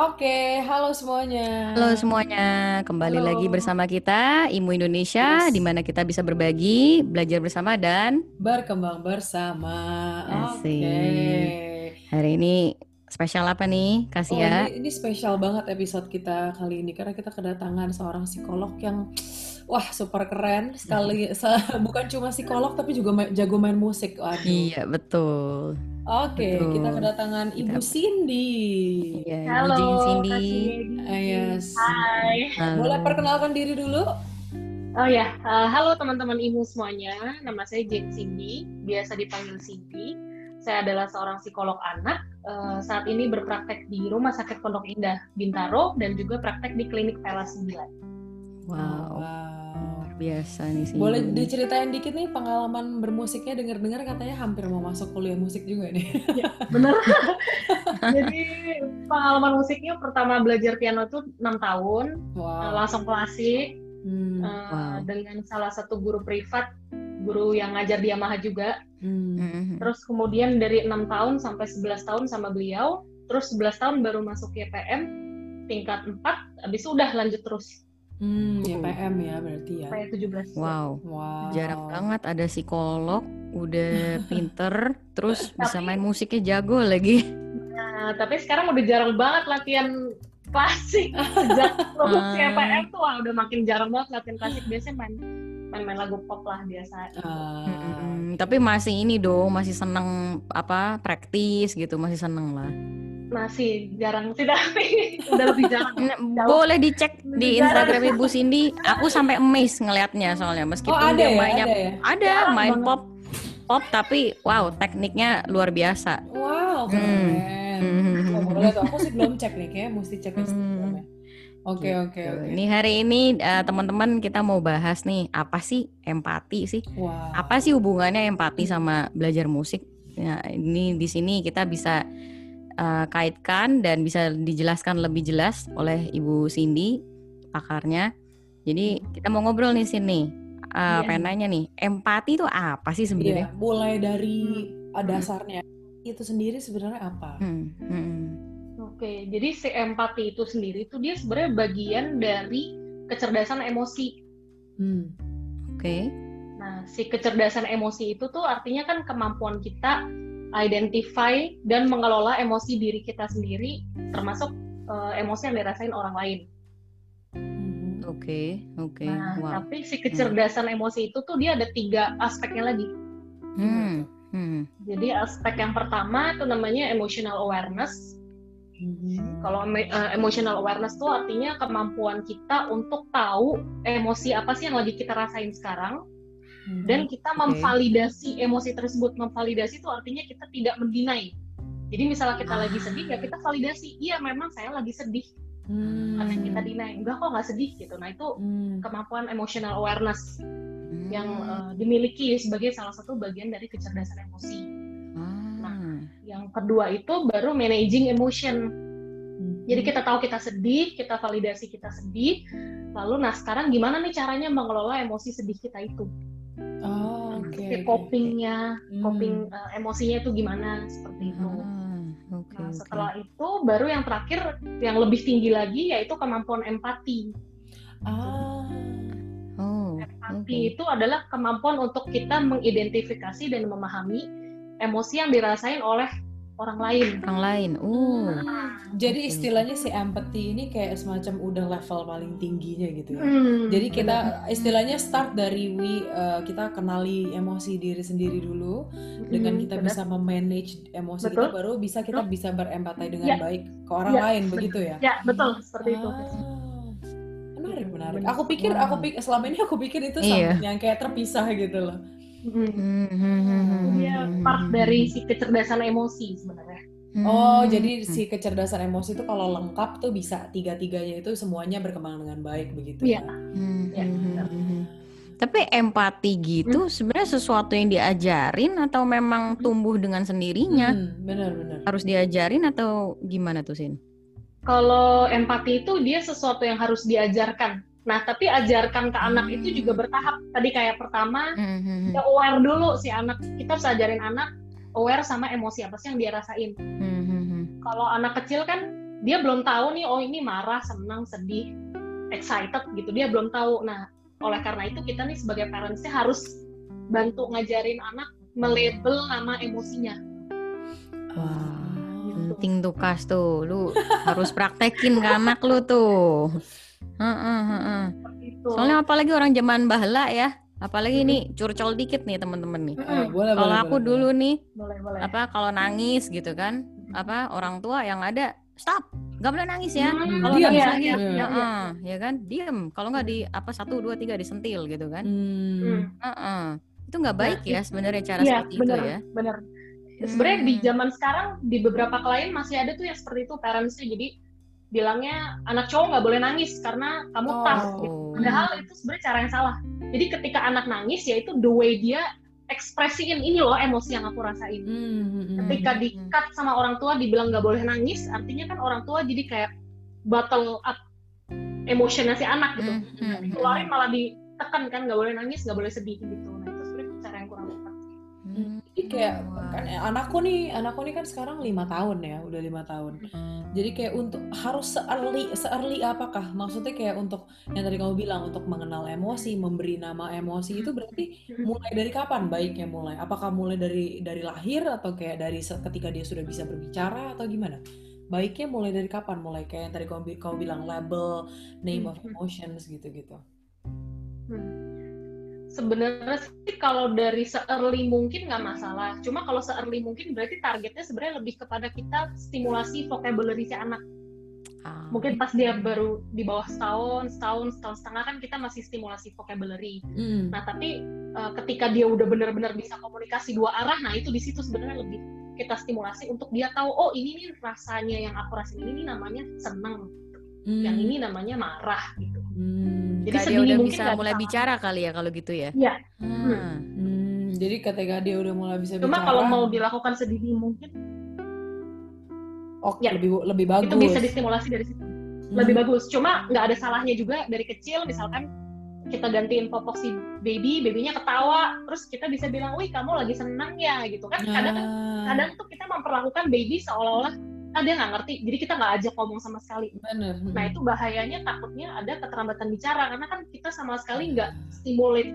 Oke, halo semuanya. Halo semuanya, kembali Halo. lagi bersama kita Imu Indonesia, Yes. di mana kita bisa berbagi, belajar bersama dan Berkembang bersama. Oke. Asik. hari ini spesial apa nih, Oh, Kasia? ini, ini spesial banget episode kita kali ini karena kita kedatangan seorang psikolog yang wah super keren sekali. Se- Bukan cuma psikolog tapi juga ma- jago main musik. Waduh. Iya betul. Oke, betul. kita kedatangan Ibu Kita- Cindy. Iya, Ibu Halo, Jing Cindy. Cindy. Ah, yes. Hai. Boleh perkenalkan diri dulu? Oh ya, eh, halo teman-teman IMU semuanya. Nama saya Jane Cindy, biasa dipanggil Cindy. Saya adalah seorang psikolog anak. eh, saat ini berpraktek di Rumah Sakit Pondok Indah Bintaro dan juga praktek di Klinik Pela 9. Wow, Wow. Biasa nih sih. Boleh diceritain dikit nih pengalaman bermusiknya dengar-dengar katanya hampir mau masuk kuliah musik juga nih. Bener. Jadi pengalaman musiknya pertama belajar piano itu 6 tahun, eh, Wow. langsung klasik Hmm. eh, Wow. dengan salah satu guru privat, guru yang ngajar di Yamaha juga. Hmm. Mhm. Terus kemudian dari enam tahun sampai 11 tahun sama beliau, terus 11 tahun baru masuk YPM tingkat 4, habis itu udah lanjut terus Hmm, ya Uh. PM ya berarti ya. sampai 17. Wow, Wow. jarang banget ada psikolog, udah pinter, terus bisa Tapi- main musiknya jago lagi. Nah, tapi sekarang udah jarang banget latihan klasik sejak lulus Ah. YPM tuh wah, udah makin jarang banget latihan klasik biasanya main main-main lagu pop lah biasa. Ah, Mm, tapi masih ini dong, masih seneng apa praktis gitu, masih seneng lah. Masih jarang sih tapi udah lebih jarang. Boleh dicek di. Instagram Ibu Cindy. Aku sampai amazed ngelihatnya soalnya Oh meskipun ada dia ya, mainnya ada ya. ada Jarang main banget. pop pop tapi wow tekniknya luar biasa. Wow, Hmm. keren. Hmm. Oh, boleh tuh. Aku sih belum cek nih, kayaknya mesti cek Hmm. Instagramnya. Oke, oke, Gitu. oke. Ini hari ini eh, teman-teman kita mau bahas nih apa sih empati sih? Wow. Apa sih hubungannya empati sama belajar musik? Nah, ini di sini kita bisa eh, kaitkan dan bisa dijelaskan lebih jelas oleh Ibu Cindy pakarnya. Jadi kita mau ngobrol nih sini. Eh, Iya. pengen nanya nih, empati itu apa sih Iya, sebenarnya? mulai dari ah, dasarnya itu sendiri sebenarnya apa? Hmm, hmm, Oke, jadi si empati itu sendiri itu dia sebenarnya bagian dari kecerdasan emosi. Hmm. Oke. Nah, si kecerdasan emosi itu tuh artinya kan kemampuan kita identify dan mengelola emosi diri kita sendiri, termasuk eh, emosi yang dirasain orang lain. Mhm. Oke, oke. Nah, Wow. tapi si kecerdasan emosi itu tuh dia ada tiga aspeknya lagi. Hmm, hmm. Jadi aspek yang pertama itu namanya emotional awareness. Mhm. Kalau eh, emotional awareness tuh artinya kemampuan kita untuk tahu emosi apa sih yang lagi kita rasain sekarang Mhm. dan kita Oke. memvalidasi emosi tersebut. Memvalidasi itu artinya kita tidak mendinai. Jadi misalnya kita lagi sedih ya kita validasi, iya memang saya lagi sedih. Hmm. Karena kita deny, enggak kok nggak sedih gitu. Nah itu Hmm. kemampuan emotional awareness Hmm. yang eh, dimiliki sebagai salah satu bagian dari kecerdasan emosi. Ah. Yang kedua itu baru managing emotion. Mhm. Jadi kita tahu kita sedih, kita validasi kita sedih. Lalu nah sekarang gimana nih caranya mengelola emosi sedih kita itu? Oh, oke. Si oke. copingnya, Hmm. coping eh, emosinya itu gimana seperti itu. Ah, oke, Nah, setelah itu baru yang terakhir yang lebih tinggi lagi yaitu kemampuan empati. Ah. Oh, Empati oke. itu adalah kemampuan untuk kita mengidentifikasi dan memahami emosi yang dirasain oleh orang lain. Orang lain. Uh. Jadi Oke. istilahnya si empathy ini kayak semacam udah level paling tingginya gitu ya. Hmm, Jadi kita istilahnya start dari we uh, kita kenali emosi diri sendiri dulu dengan Hmm, kita benar. bisa memanage emosi Betul. kita baru bisa kita bisa berempati dengan Ya. baik ke orang Ya, lain begitu ya. Ya betul seperti itu. Ah, menarik menarik. Benar. Aku pikir aku pikir selama ini aku pikir itu Iya. sama yang kayak terpisah gitu loh. Hmm. Hmm, hmm, hmm, hmm, Dia hmm, part hmm, dari hmm. si kecerdasan emosi sebenarnya. Oh, Hmm. jadi si kecerdasan emosi itu kalau lengkap tuh bisa tiga-tiganya itu semuanya berkembang dengan baik begitu Iya. ya. Hmm, Ya, hmm, benar. hmm, hmm. Tapi empati gitu sebenarnya sesuatu yang diajarin atau memang tumbuh dengan sendirinya? Hmm, benar-benar. Harus diajarin atau gimana tuh, Sin? Kalau empati itu dia sesuatu yang harus diajarkan. Nah, tapi ajarkan ke anak Hmm. itu juga bertahap. Tadi kayak pertama, Hmm, kita aware dulu si anak. Kita harus ajarin anak aware sama emosi apa sih yang dia rasain. Hmm. Kalau anak kecil kan dia belum tahu nih oh ini marah senang sedih excited gitu dia belum tahu nah oleh karena itu kita nih sebagai parentsnya harus bantu ngajarin anak melabel nama emosinya Wah, gitu. penting tuh kas tuh. Lu harus praktekin ke anak lu tuh. Heeh, heeh. Soalnya apalagi orang zaman bahla ya. Apalagi nih curcol dikit nih temen-temen nih. Boleh, Kalau boleh, aku boleh, dulu nih boleh boleh apa kalau nangis gitu kan apa orang tua yang ada stop nggak boleh nangis ya Hmm, kalau nangis iya, lagi ya, iya, iya. ya kan diem kalau nggak di apa satu dua tiga disentil gitu kan Hmm. Hmm. Heeh. itu nggak baik ya sebenarnya cara Iya, seperti bener, itu ya bener. Sebenarnya di Hmm. zaman sekarang di beberapa klien masih ada tuh yang seperti itu parentsnya jadi bilangnya anak cowok nggak boleh nangis karena kamu Oh. tough. Gitu. Padahal itu sebenarnya cara yang salah. Jadi ketika anak nangis ya itu the way dia ekspresiin ini loh emosi yang aku rasain. Hmm, hmm, hmm. Ketika Hmm. di cut sama orang tua dibilang nggak boleh nangis, artinya kan orang tua jadi kayak bottle up emotionnya si anak gitu. Keluarin malah ditekan kan nggak boleh nangis, nggak boleh sedih gitu. Kayak Wah. kan eh, anakku nih, anakku nih kan sekarang lima tahun ya, udah lima tahun. Jadi kayak untuk harus se-early, se-early apakah? Maksudnya kayak untuk yang tadi kamu bilang untuk mengenal emosi, memberi nama emosi itu berarti mulai dari kapan baiknya mulai? Apakah mulai dari dari lahir atau kayak dari ketika dia sudah bisa berbicara atau gimana? Baiknya mulai dari kapan? Mulai kayak yang tadi kamu, kamu bilang label, name of emotions gitu-gitu. Sebenarnya sih kalau dari se-early mungkin nggak masalah. Cuma kalau se-early mungkin berarti targetnya sebenarnya lebih kepada kita stimulasi vocabulary si anak. Ah. Mungkin pas dia baru di bawah setahun, setahun, setahun setengah kan kita masih stimulasi vocabulary. Hmm. Nah tapi eh, ketika dia udah benar-benar bisa komunikasi dua arah, nah itu di situ sebenarnya lebih kita stimulasi untuk dia tahu oh ini nih rasanya yang aku rasain ini nih namanya seneng, yang Hmm. ini namanya marah gitu. Hmm. Jadi sedini udah mungkin bisa mulai bisa. bicara kali ya kalau gitu ya. Iya. Hmm. Hmm, jadi ketika dia udah mulai bisa Cuma bicara, kalau mau dilakukan sedini mungkin oh, Ya. lebih lebih bagus. itu bisa distimulasi dari situ. Hmm. Lebih bagus. Cuma nggak ada salahnya juga dari kecil misalkan kita gantiin popok si baby, babynya ketawa, terus kita bisa bilang, wih kamu lagi senang ya gitu kan. Kadang Nah, kadang tuh kita memperlakukan baby seolah-olah ah dia nggak ngerti, jadi kita nggak ajak ngomong sama sekali. bener. Nah itu bahayanya takutnya ada keterlambatan bicara karena kan kita sama sekali nggak stimulate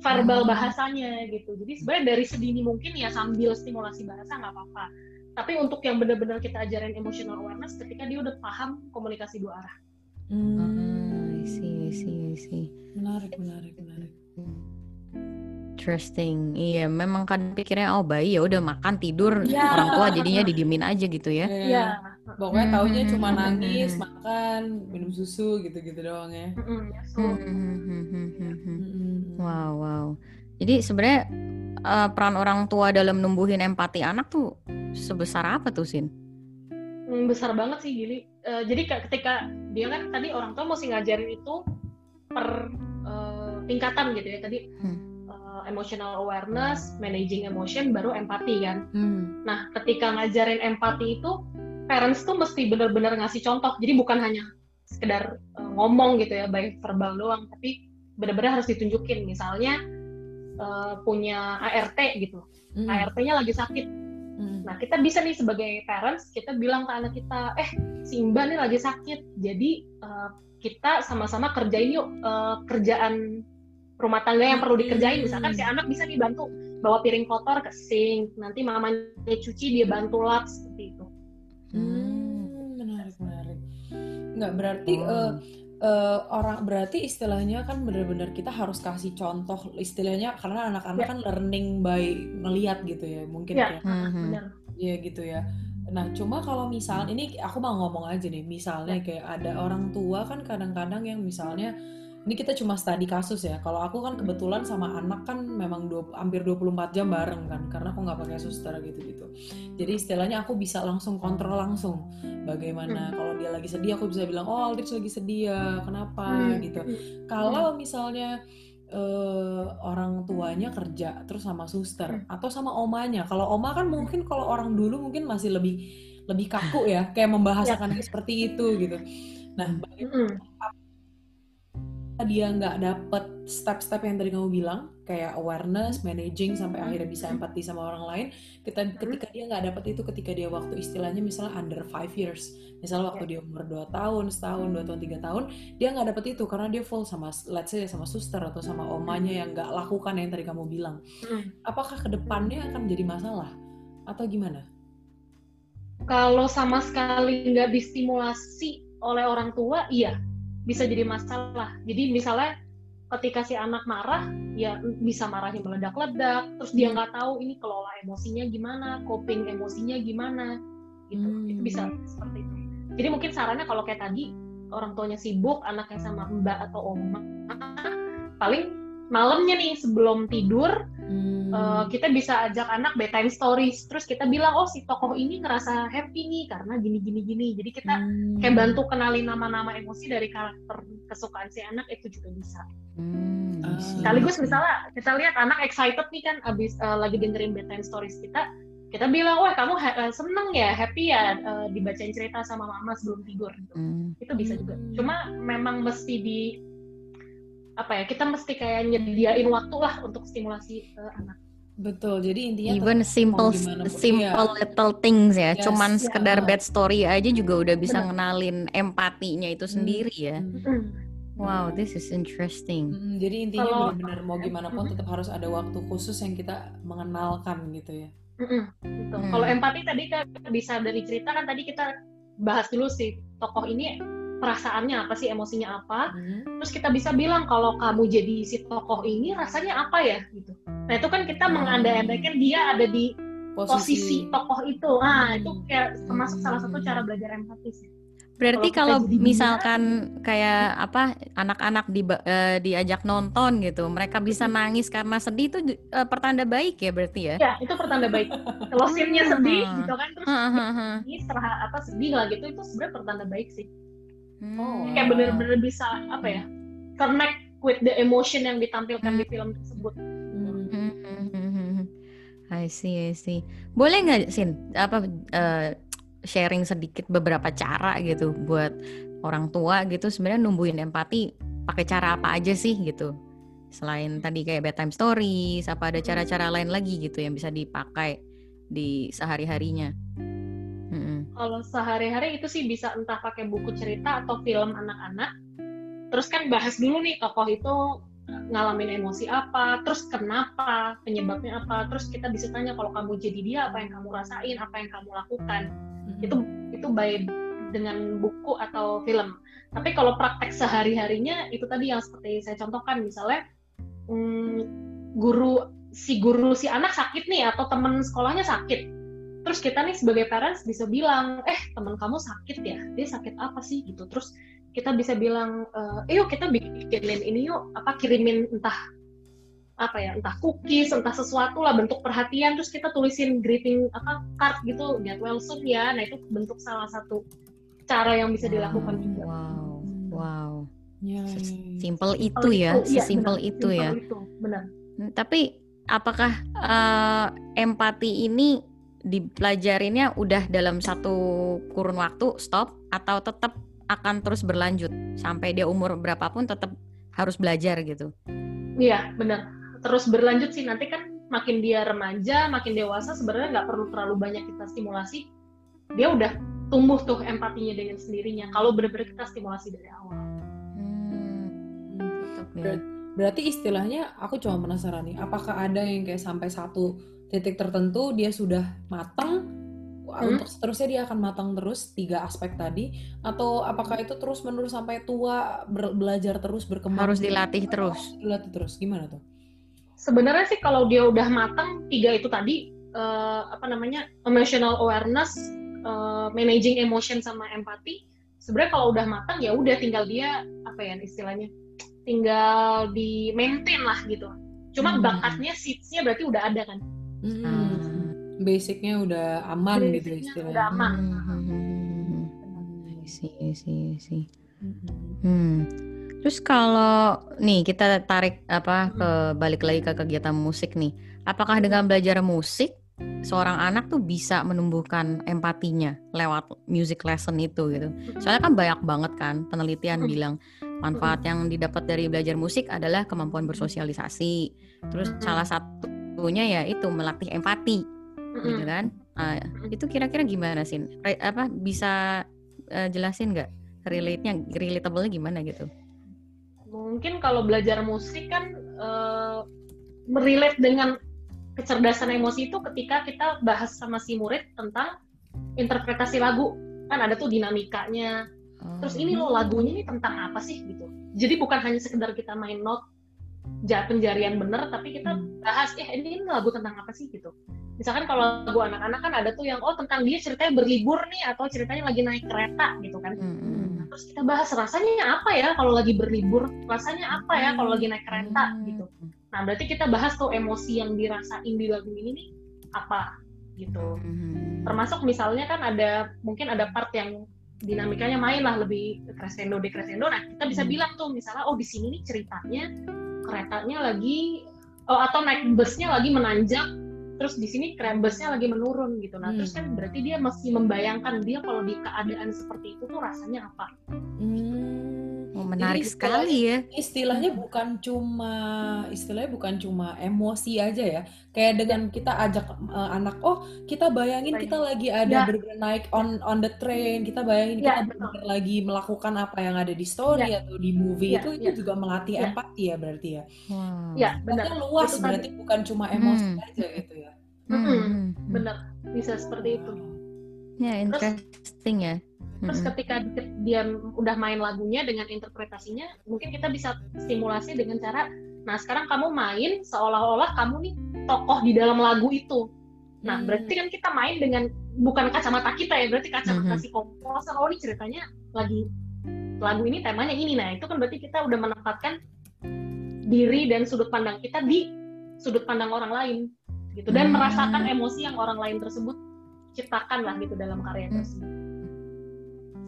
verbal Hmm. bahasanya gitu. Jadi sebenarnya dari sedini mungkin ya sambil stimulasi bahasa nggak apa-apa. Tapi untuk yang benar-benar kita ajarin emotional awareness ketika dia udah paham komunikasi dua arah. Hmm, Ah, I see, I see, I see. menarik, menarik, menarik. Interesting. Iya, memang kan pikirnya oh bayi ya udah makan tidur Ya. orang tua jadinya didiemin aja gitu ya. Iya. Iya. Pokoknya taunya Hmm, cuma hmm, hmm, nangis, hmm. makan, minum susu gitu-gitu doang ya. So, Hmm, hmm, hmm, hmm, hmm, hmm. Hmm. Wow, wow. Jadi sebenarnya eh, peran orang tua dalam numbuhin empati anak tuh sebesar apa tuh Sin? mm, besar banget sih Gili. Eh, jadi kayak ketika dia kan tadi orang tua mesti ngajarin itu per eh, tingkatan gitu ya. Tadi Hmm. Eh, emotional awareness, managing emotion, baru empati kan. Hmm. Nah, ketika ngajarin empati itu, parents tuh mesti benar-benar ngasih contoh. Jadi bukan hanya sekedar uh, ngomong gitu ya, by verbal doang, tapi benar-benar harus ditunjukin. Misalnya uh, punya ART gitu, Hmm. ART-nya lagi sakit. Hmm. Nah, kita bisa nih sebagai parents, kita bilang ke anak kita, eh, si Imba nih lagi sakit, jadi uh, kita sama-sama kerjain yuk uh, kerjaan rumah tangga yang perlu dikerjain. Misalkan si anak bisa nih bantu bawa piring kotor ke sink, nanti mamanya cuci dia bantu lap seperti itu. Hmm, menarik, menarik. Nggak berarti Oh. eh, eh, orang berarti istilahnya kan benar-benar kita harus kasih contoh istilahnya karena anak-anak Ya. kan learning by ngeliat gitu ya mungkin Ya. kayak Hmm, Benar. Iya gitu ya. Nah, cuma kalau misal ini aku mau ngomong aja nih, misalnya kayak ada orang tua kan kadang-kadang yang misalnya ini kita cuma studi kasus ya. Kalau aku kan kebetulan sama anak kan memang dua, hampir 24 jam bareng kan karena aku nggak pakai suster gitu-gitu. Jadi istilahnya aku bisa langsung kontrol langsung bagaimana kalau dia lagi sedih aku bisa bilang, "Oh, Aldrich lagi sedih ya. Kenapa?" Hmm. gitu. Kalau misalnya eh, orang tuanya kerja terus sama suster atau sama omanya. Kalau oma kan mungkin kalau orang dulu mungkin masih lebih lebih kaku ya, kayak membahasakan yang seperti itu gitu. Nah, bagaimana. Dia nggak dapet step-step yang tadi kamu bilang kayak awareness, managing sampai Hmm. akhirnya bisa empati sama orang lain. Kita ketika dia nggak dapet itu ketika dia waktu istilahnya misalnya under five years, misalnya waktu dia umur 2 tahun, setahun, dua tahun, tiga tahun, dia nggak dapet itu karena dia full sama let's say sama suster atau sama omanya yang nggak lakukan yang tadi kamu bilang. Hmm. Apakah ke depannya akan jadi masalah atau gimana? Kalau sama sekali nggak distimulasi oleh orang tua, iya bisa jadi masalah. Jadi misalnya ketika si anak marah, ya bisa marahnya meledak-ledak, terus dia nggak tahu ini kelola emosinya gimana, coping emosinya gimana, gitu. Hmm. Itu bisa seperti itu. Jadi mungkin sarannya kalau kayak tadi orang tuanya sibuk, anaknya sama mbak atau oma, paling malamnya nih sebelum tidur Hmm. Uh, kita bisa ajak anak bedtime stories terus kita bilang oh si tokoh ini ngerasa happy nih karena gini gini gini jadi kita Hmm. kayak bantu kenalin nama-nama emosi dari karakter kesukaan si anak itu juga bisa Hmm, Ah. sekaligus misalnya kita lihat anak excited nih kan abis uh, lagi dengerin bedtime stories kita kita bilang wah kamu ha- uh, seneng ya happy ya uh, dibacain cerita sama mama sebelum tidur gitu. Hmm. itu bisa juga cuma memang mesti di apa ya kita mesti kayak nyediain waktu lah untuk stimulasi uh, anak Betul. Jadi intinya Even simple simple Iya. little things ya, Yes. cuman Iya. sekedar bad story aja juga udah bisa Benar. ngenalin empatinya itu Hmm. sendiri ya. Hmm. Mm. Wow, this is interesting. Mm, jadi intinya Kalau- benar-benar mau gimana pun Mhm. tetap harus ada waktu khusus yang kita mengenalkan gitu ya. Gitu. Hmm. Kalau empati tadi kan bisa dari cerita kan tadi kita bahas dulu sih tokoh ini perasaannya apa sih, emosinya apa. Hmm. Terus kita bisa bilang kalau kamu jadi si tokoh ini rasanya apa ya gitu. Nah itu kan kita Hmm. mengandai-andaikan dia ada di posisi, tokoh itu. Ah itu kayak termasuk salah satu Hmm. cara belajar empati sih. Berarti Kalau jadi dia- misalkan kayak apa anak-anak di, eh, diajak nonton gitu, mereka bisa nangis karena sedih itu eh, pertanda baik ya berarti ya? Ya itu pertanda baik. Kalau scene-nya sedih Hmm. gitu kan terus serah apa sedih lah gitu itu sebenarnya pertanda baik sih. Hmm. kayak bener-bener bisa apa ya connect with the emotion yang ditampilkan di film tersebut. Hmm. Hmm, hmm, hmm, hmm. I see, I see. Boleh nggak, Sin, apa eh, sharing sedikit beberapa cara gitu buat orang tua gitu sebenarnya numbuhin empati pakai cara apa aja sih gitu? Selain tadi kayak bedtime stories, apa ada cara-cara lain lagi gitu yang bisa dipakai di sehari-harinya? Kalau sehari-hari itu sih bisa entah pakai buku cerita atau film anak-anak. Terus kan bahas dulu nih tokoh itu ngalamin emosi apa, terus kenapa, penyebabnya apa. Terus kita bisa tanya kalau kamu jadi dia apa yang kamu rasain, apa yang kamu lakukan. Hmm. Itu itu baik dengan buku atau film. Tapi kalau praktek sehari-harinya itu tadi yang seperti saya contohkan misalnya hmm, guru si guru si anak sakit nih atau teman sekolahnya sakit. Terus kita nih sebagai parents bisa bilang, eh teman kamu sakit ya, dia sakit apa sih gitu. Terus kita bisa bilang, eh yuk kita bikinin ini yuk, apa kirimin entah apa ya, entah cookies, entah sesuatu lah bentuk perhatian. Terus kita tulisin greeting apa card gitu, get well soon ya. Nah itu bentuk salah satu cara yang bisa dilakukan juga. Wow, wow. Ya, ya, ya. Simple itu Kalau ya, iya, sesimpel benar, itu ya. simple itu, benar. Hmm, Tapi apakah eh, empati ini dipelajarinnya udah dalam satu kurun waktu stop atau tetap akan terus berlanjut sampai dia umur berapapun tetap harus belajar gitu? Iya, benar. Terus berlanjut sih nanti kan makin dia remaja, makin dewasa sebenarnya nggak perlu terlalu banyak kita stimulasi. Dia udah tumbuh tuh empatinya dengan sendirinya. Kalau benar-benar kita stimulasi dari awal. Hmm, tetap ya. Ber- Berarti istilahnya aku cuma penasaran nih, apakah ada yang kayak sampai satu titik tertentu dia sudah matang, Hmm. untuk seterusnya dia akan matang terus tiga aspek tadi, atau apakah itu terus menerus sampai tua belajar terus berkembang? Harus dilatih terus. Dilatih terus, gimana tuh? Sebenarnya sih kalau dia udah matang tiga itu tadi eh, apa namanya emotional awareness, eh, managing emotion sama empati. Sebenarnya kalau udah matang ya udah tinggal dia apa ya istilahnya, tinggal di maintain lah gitu. Cuma Hmm. bakatnya seeds-nya berarti udah ada kan. Hmm. Ah. Basicnya udah aman gitu Basicnya istilahnya. udah aman. Hmm, hmm, hmm, hmm, Hmm. Hmm. Hmm. Terus kalau nih kita tarik apa ke balik lagi ke kegiatan musik nih. Apakah dengan belajar musik seorang anak tuh bisa menumbuhkan empatinya lewat music lesson itu gitu? Soalnya kan banyak banget kan penelitian Hmm. bilang manfaat yang didapat dari belajar musik adalah kemampuan bersosialisasi. Terus salah satunya ya itu melatih empati, gitu kan? Nah, itu kira-kira gimana sih? Apa bisa uh, jelasin nggak relate-nya, relatable-nya gimana gitu? Mungkin kalau belajar musik kan uh, merelate dengan kecerdasan emosi itu ketika kita bahas sama si murid tentang interpretasi lagu kan ada tuh dinamikanya terus ini loh lagunya ini tentang apa sih gitu jadi bukan hanya sekedar kita main note penjarian bener tapi kita hmm. bahas eh ini, ini lagu tentang apa sih gitu misalkan kalau lagu anak-anak kan ada tuh yang oh tentang dia ceritanya berlibur nih atau ceritanya lagi naik kereta gitu kan hmm. nah, terus kita bahas rasanya apa ya kalau lagi berlibur rasanya apa ya kalau lagi naik kereta gitu Nah, berarti kita bahas tuh emosi yang dirasain di lagu ini nih apa gitu. Mm-hmm. Termasuk misalnya kan ada mungkin ada part yang dinamikanya main lah lebih crescendo decrescendo. Nah, kita bisa mm-hmm. bilang tuh misalnya oh di sini nih ceritanya keretanya lagi oh atau naik busnya lagi menanjak terus di sini busnya lagi menurun gitu. Nah, hmm. terus kan berarti dia masih membayangkan dia kalau di keadaan seperti itu tuh rasanya apa. Hmm menarik Jadi sekali ya. Istilahnya bukan cuma istilahnya bukan cuma emosi aja ya. Kayak dengan kita ajak uh, anak, oh kita bayangin kita lagi ada ya. naik on on the train, kita bayangin ya, kita benar lagi melakukan apa yang ada di story ya. atau di movie ya, itu ya. itu juga melatih ya. empati ya berarti ya. Wow. Ya, benar. luas itu berarti tadi. bukan cuma emosi hmm. aja gitu ya. Hmm. Hmm. hmm. Benar, bisa seperti itu. Ya, interesting Terus, ya Terus ketika dia udah main lagunya dengan interpretasinya, mungkin kita bisa stimulasi dengan cara, nah sekarang kamu main seolah-olah kamu nih tokoh di dalam lagu itu. Nah hmm. berarti kan kita main dengan bukan kacamata kita ya, berarti kacamata hmm. si komposer. Oh ini ceritanya lagi lagu ini temanya ini. Nah itu kan berarti kita udah menempatkan diri dan sudut pandang kita di sudut pandang orang lain gitu dan hmm. merasakan emosi yang orang lain tersebut ciptakan lah gitu dalam karya hmm.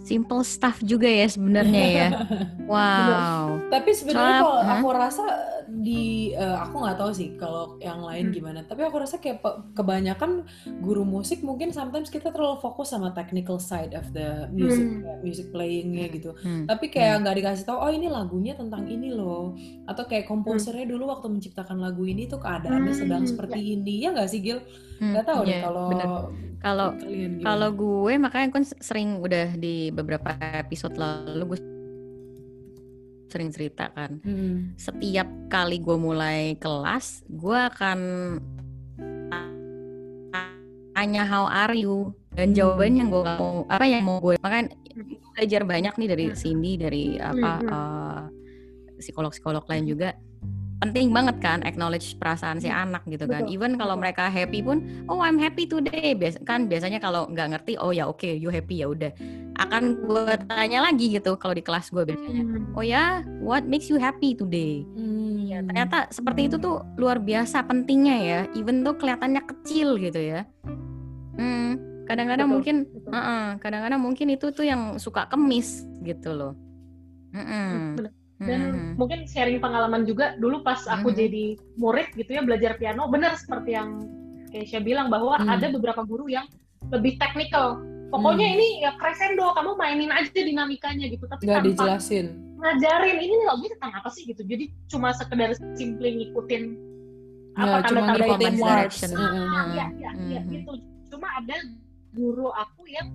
Simple stuff juga ya sebenarnya ya. Wow. Tapi sebenarnya kalau aku rasa di uh, aku nggak tahu sih kalau yang lain hmm. gimana. Tapi aku rasa kayak kebanyakan guru musik mungkin sometimes kita terlalu fokus sama technical side of the music hmm. ya, music playingnya gitu. Hmm. Tapi kayak hmm. nggak hmm. dikasih tahu oh ini lagunya tentang ini loh. Atau kayak komposernya hmm. dulu waktu menciptakan lagu ini tuh keadaannya hmm. sedang seperti ya. ini. Ya nggak sih Gil? Nggak hmm. tahu yeah, deh iya, kalau kalau kalau gue makanya kan sering udah di beberapa episode lalu gue sering cerita kan. Hmm. Setiap kali gue mulai kelas, gue akan tanya how are you dan hmm. jawabannya gue gak mau apa yang mau gue makanya belajar banyak nih dari hmm. Cindy dari apa hmm. uh, psikolog-psikolog lain juga penting banget kan acknowledge perasaan si anak gitu kan. Betul. Even kalau mereka happy pun, oh I'm happy today. Bias kan biasanya kalau nggak ngerti, oh ya oke, okay, you happy ya udah. Akan gue tanya lagi gitu kalau di kelas gue biasanya. Hmm. Oh ya, what makes you happy today? Hmm. Ya, ternyata seperti itu tuh luar biasa pentingnya ya. Even tuh kelihatannya kecil gitu ya. Hmm, kadang-kadang mungkin, kadang-kadang uh -uh, mungkin itu tuh yang suka kemis gitu loh. Mm -mm dan hmm. mungkin sharing pengalaman juga dulu pas aku hmm. jadi murid gitu ya belajar piano benar seperti yang Keisha bilang bahwa hmm. ada beberapa guru yang lebih teknikal pokoknya hmm. ini ya crescendo kamu mainin aja dinamikanya gitu tapi nggak dijelasin ngajarin ini lagunya tentang apa sih gitu jadi cuma sekedar simply ngikutin ya, apa tanda-tanda itu direction ah, ya, ya, hmm. ya gitu cuma ada guru aku yang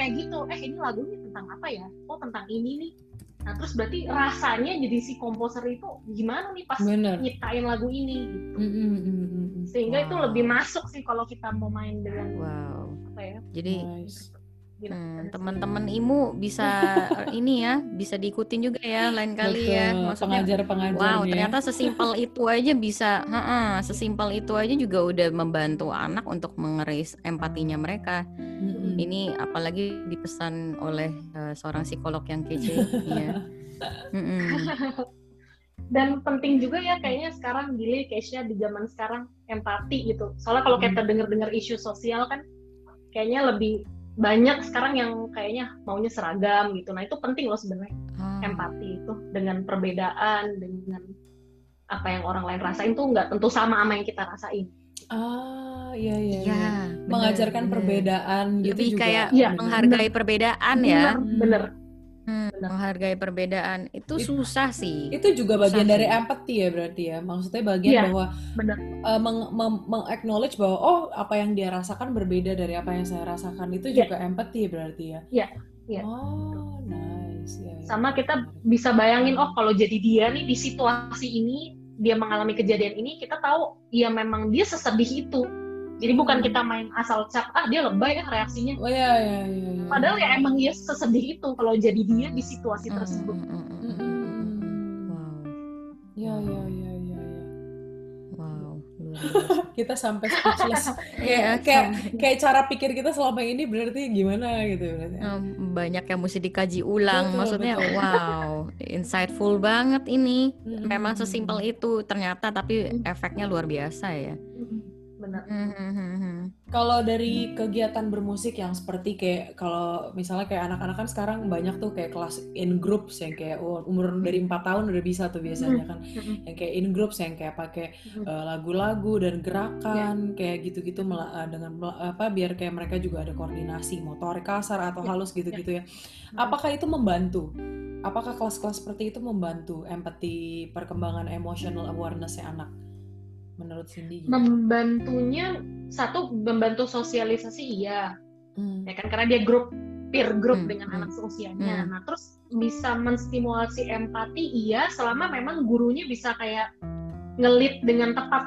kayak gitu eh ini lagunya tentang apa ya oh tentang ini nih Nah terus berarti rasanya jadi si komposer itu gimana nih pas Bener. nyiptain lagu ini gitu. Mm -hmm. Sehingga wow. itu lebih masuk sih kalau kita mau main dengan wow. apa ya? Jadi nice. Hmm, teman-teman imu bisa ini ya, bisa diikutin juga ya lain kali Betul, ya. Maksudnya pengajar Wow, ternyata sesimpel itu aja bisa, ha sesimpel itu aja juga udah membantu anak untuk mengeris empatinya mereka. hmm Ini apalagi dipesan oleh uh, seorang psikolog yang kece ya. Dan penting juga ya kayaknya sekarang Gili, Keisha di zaman sekarang empati gitu. Soalnya kalau kita dengar-dengar isu sosial kan kayaknya lebih banyak sekarang yang kayaknya maunya seragam gitu. Nah itu penting loh sebenarnya hmm. empati itu dengan perbedaan dengan apa yang orang lain rasain tuh nggak tentu sama sama yang kita rasain. Ah iya iya. Ya, mengajarkan bener. perbedaan gitu Lebih juga. kayak ya, menghargai bener. perbedaan ya. Bener. bener. Hmm, menghargai perbedaan itu It- susah sih. Itu juga bagian Susah dari sih. empathy ya berarti ya. Maksudnya bagian Iya, bahwa benar. uh, meng- mem- meng-acknowledge bahwa oh apa yang dia rasakan berbeda dari apa yang saya rasakan itu Iya. juga empathy berarti ya. Iya, iya. Oh, nice. Ya, ya, Sama kita bisa bayangin, oh kalau jadi dia nih di situasi ini, dia mengalami kejadian ini, kita tahu ya memang dia sesedih itu. Jadi bukan Hmm. kita main asal cap, ah dia lebay ya reaksinya. Oh ya ya ya. ya. Padahal ya emang dia sesedih itu kalau jadi dia di situasi Hmm, tersebut. Mm, mm, mm. Wow, Ya ya ya ya ya. wow. Kita sampai speechless. Iya, kayak kayak kayak cara pikir kita selama ini berarti gimana gitu berarti. Banyak yang mesti dikaji ulang. Betul, Maksudnya, betul. wow, insightful banget ini. Mm, Memang mm, sesimpel mm. itu ternyata, tapi efeknya luar biasa ya. Benar. Hmm, hmm, hmm, hmm. Kalau dari kegiatan bermusik yang seperti kayak kalau misalnya kayak anak-anak kan sekarang banyak tuh kayak kelas in groups yang kayak oh, umur dari empat tahun udah bisa tuh biasanya kan yang kayak in groups yang kayak pakai mm, uh, lagu-lagu dan gerakan kayak gitu-gitu mela- uh, dengan apa biar kayak mereka juga ada koordinasi motorik kasar atau Ya, halus gitu-gitu ya. Apakah itu membantu? Apakah kelas-kelas seperti itu membantu empati perkembangan emotional awareness anak? Menurut Cindy? gimana? Membantunya satu membantu sosialisasi iya, Hmm. ya kan karena dia grup peer group Hmm, dengan hmm, anak seusianya. hmm. Nah, terus bisa menstimulasi empati iya selama memang gurunya bisa kayak ngelit dengan tepat.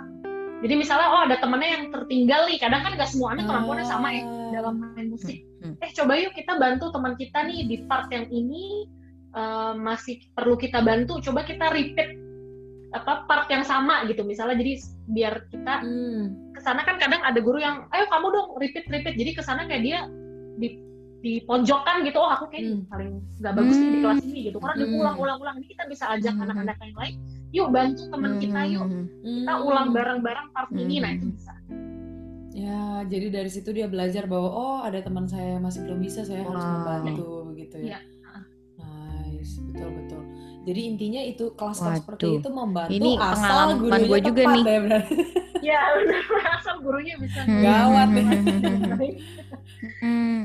Jadi misalnya oh ada temennya yang tertinggal nih, kadang kan gak semua anak kemampuannya sama ya dalam main musik. Hmm. Eh coba yuk kita bantu teman kita nih di part yang ini eh, masih perlu kita bantu. Coba kita repeat apa part yang sama gitu misalnya. Jadi biar kita Hmm. ke sana kan kadang ada guru yang ayo kamu dong repeat repeat jadi ke sana kayak dia di di pojokan gitu oh aku kayak Hmm. paling nggak bagus nih di Hmm. kelas ini gitu karena dia Hmm. ulang-ulang-ulang ini kita bisa ajak Hmm. anak-anak yang lain yuk bantu teman kita Hmm, yuk hmm, kita ulang bareng-bareng part ini nah itu Hmm. bisa Ya, jadi dari situ dia belajar bahwa oh ada teman saya yang masih belum bisa, saya harus Wow. membantu gitu ya. Iya. Nice, betul betul. Jadi intinya itu kelas-kelas seperti Waduh. itu membantu Ini asal pengalaman gurunya gua juga tepat nih. ya berarti. ya benar asal gurunya bisa hmm. Gawat nih. Hmm.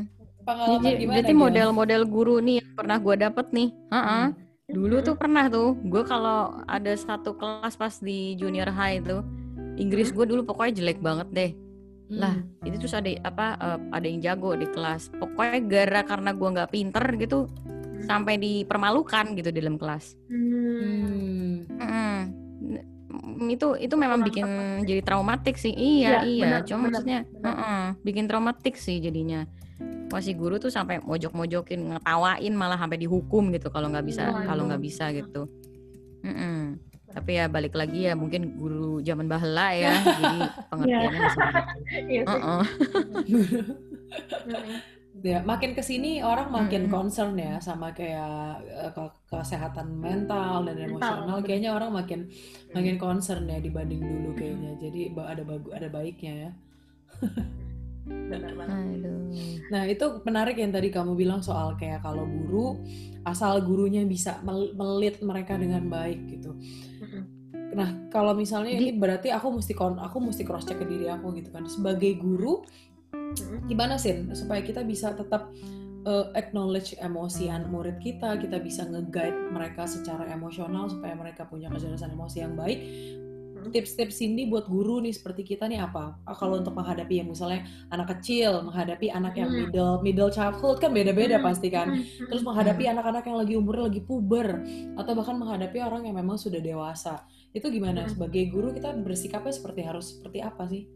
Pengalaman Jadi, gimana? berarti model-model guru nih yang pernah gue dapet nih. Heeh. Hmm. Dulu tuh pernah tuh, gue kalau ada satu kelas pas di junior high itu, Inggris gue dulu pokoknya jelek banget deh. Hmm. Lah, itu terus ada apa? eh, ada yang jago di kelas. Pokoknya gara karena gue nggak pinter gitu, sampai dipermalukan gitu di dalam kelas. Hmm. Hmm. Mm. Mm, Itu itu memang bikin jadi traumatik sih. Iya, Iya, iya. benar, Cuma benar, maksudnya, benar. mm-mm, bikin traumatik sih jadinya. Wah si guru tuh sampai mojok-mojokin, ngetawain malah sampai dihukum gitu kalau nggak bisa, Waduh. kalau nggak bisa gitu. Mm-mm. Tapi ya balik lagi ya mungkin guru zaman bahela ya, jadi pengertiannya masih begitu. Iya sih. Uh-uh. Mm. Ya, makin ke sini orang makin Mm-mm. concern ya sama kayak eh, ke- kesehatan mental dan emosional. Kayaknya orang makin makin concern ya dibanding dulu kayaknya. Jadi ada bagu ada baiknya ya. benar banget Aduh. Nah, itu menarik yang tadi kamu bilang soal kayak kalau guru asal gurunya bisa mel- melit mereka dengan baik gitu. Nah, kalau misalnya Jadi- ini berarti aku mesti aku mesti cross check ke diri aku gitu kan. Sebagai guru. Gimana sih supaya kita bisa tetap uh, acknowledge emosi anak murid kita, kita bisa nge-guide mereka secara emosional supaya mereka punya kecerdasan emosi yang baik. Tips-tips Cindy buat guru nih seperti kita nih apa? Ah, kalau untuk menghadapi yang misalnya anak kecil, menghadapi anak yang middle middle childhood kan beda-beda pasti kan. Terus menghadapi anak-anak yang lagi umurnya lagi puber atau bahkan menghadapi orang yang memang sudah dewasa. Itu gimana? Sebagai guru kita bersikapnya seperti harus seperti apa sih?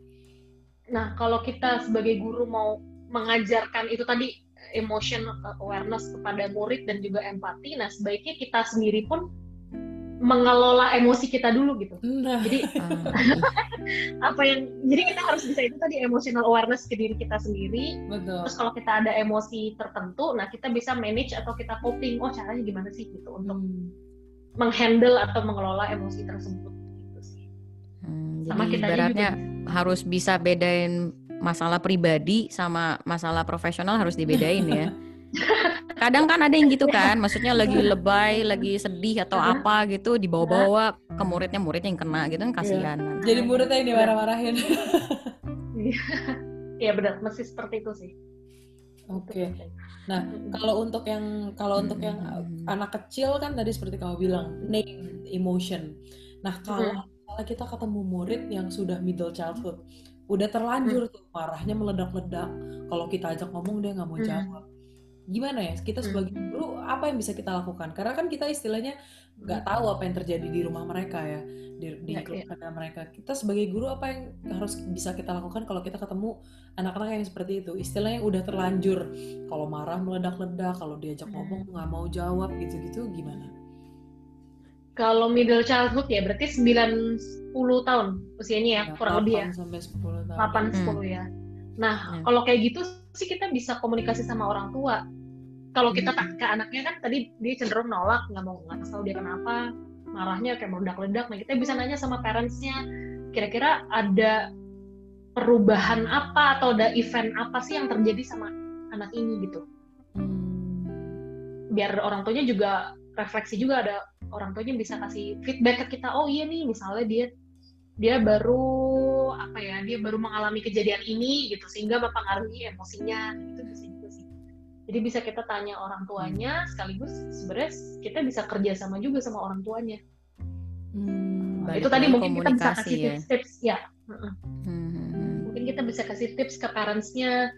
Nah, kalau kita sebagai guru mau mengajarkan itu tadi emotion awareness kepada murid dan juga empati, nah sebaiknya kita sendiri pun mengelola emosi kita dulu gitu. Nah, Jadi Ah, apa yang jadi kita harus bisa itu tadi emotional awareness ke diri kita sendiri. betul. Terus kalau kita ada emosi tertentu, nah kita bisa manage atau kita coping. Oh caranya gimana sih gitu untuk Hmm. menghandle atau mengelola emosi tersebut gitu sih. Hmm, Sama jadi kitanya ibaratnya harus bisa bedain masalah pribadi sama masalah profesional harus dibedain ya. Kadang kan ada yang gitu kan, maksudnya lagi lebay, lagi sedih atau apa gitu dibawa-bawa ke muridnya, muridnya yang kena gitu kan kasihan. Jadi muridnya yang dimarah-marahin. Iya benar, mesti seperti itu sih. Oke. Penting. Nah, kalau untuk yang kalau untuk yang Hmm. anak kecil kan tadi seperti kamu bilang name emotion. Nah, kalau misalnya kita ketemu murid yang sudah middle childhood, udah terlanjur tuh marahnya meledak-ledak. Kalau kita ajak ngomong dia nggak mau Hmm. jawab. Gimana ya? Kita Hmm. sebagai guru apa yang bisa kita lakukan? Karena kan kita istilahnya nggak tahu apa yang terjadi di rumah mereka ya, di, di Iya, keluarga mereka. Kita sebagai guru apa yang harus bisa kita lakukan kalau kita ketemu anak-anak yang seperti itu? Istilahnya udah terlanjur kalau marah meledak-ledak, kalau diajak Hmm. ngomong nggak mau jawab gitu-gitu gimana? Kalau middle childhood ya berarti 9 10 tahun usianya ya, kurang lebih ya. 8 sampai 10 tahun. 8 Hmm. 10 ya. Nah, Ya. kalau kayak gitu sih kita bisa komunikasi sama orang tua. Kalau kita tak ke anaknya kan tadi dia cenderung nolak, nggak mau nggak tahu dia kenapa, marahnya kayak meledak-ledak. Nah, kita bisa nanya sama parentsnya, kira-kira ada perubahan apa atau ada event apa sih yang terjadi sama anak ini gitu. Hmm. Biar orang tuanya juga refleksi juga ada orang tuanya bisa kasih feedback ke kita. Oh iya nih, misalnya dia dia baru apa ya dia baru mengalami kejadian ini gitu sehingga mempengaruhi emosinya itu bisa juga sih jadi bisa kita tanya orang tuanya sekaligus sebenarnya kita bisa kerja sama juga sama orang tuanya Hmm. Balik itu tadi mungkin kita bisa kasih ya. tips-tips ya mm-mm. Hmm. mungkin kita bisa kasih tips ke parentsnya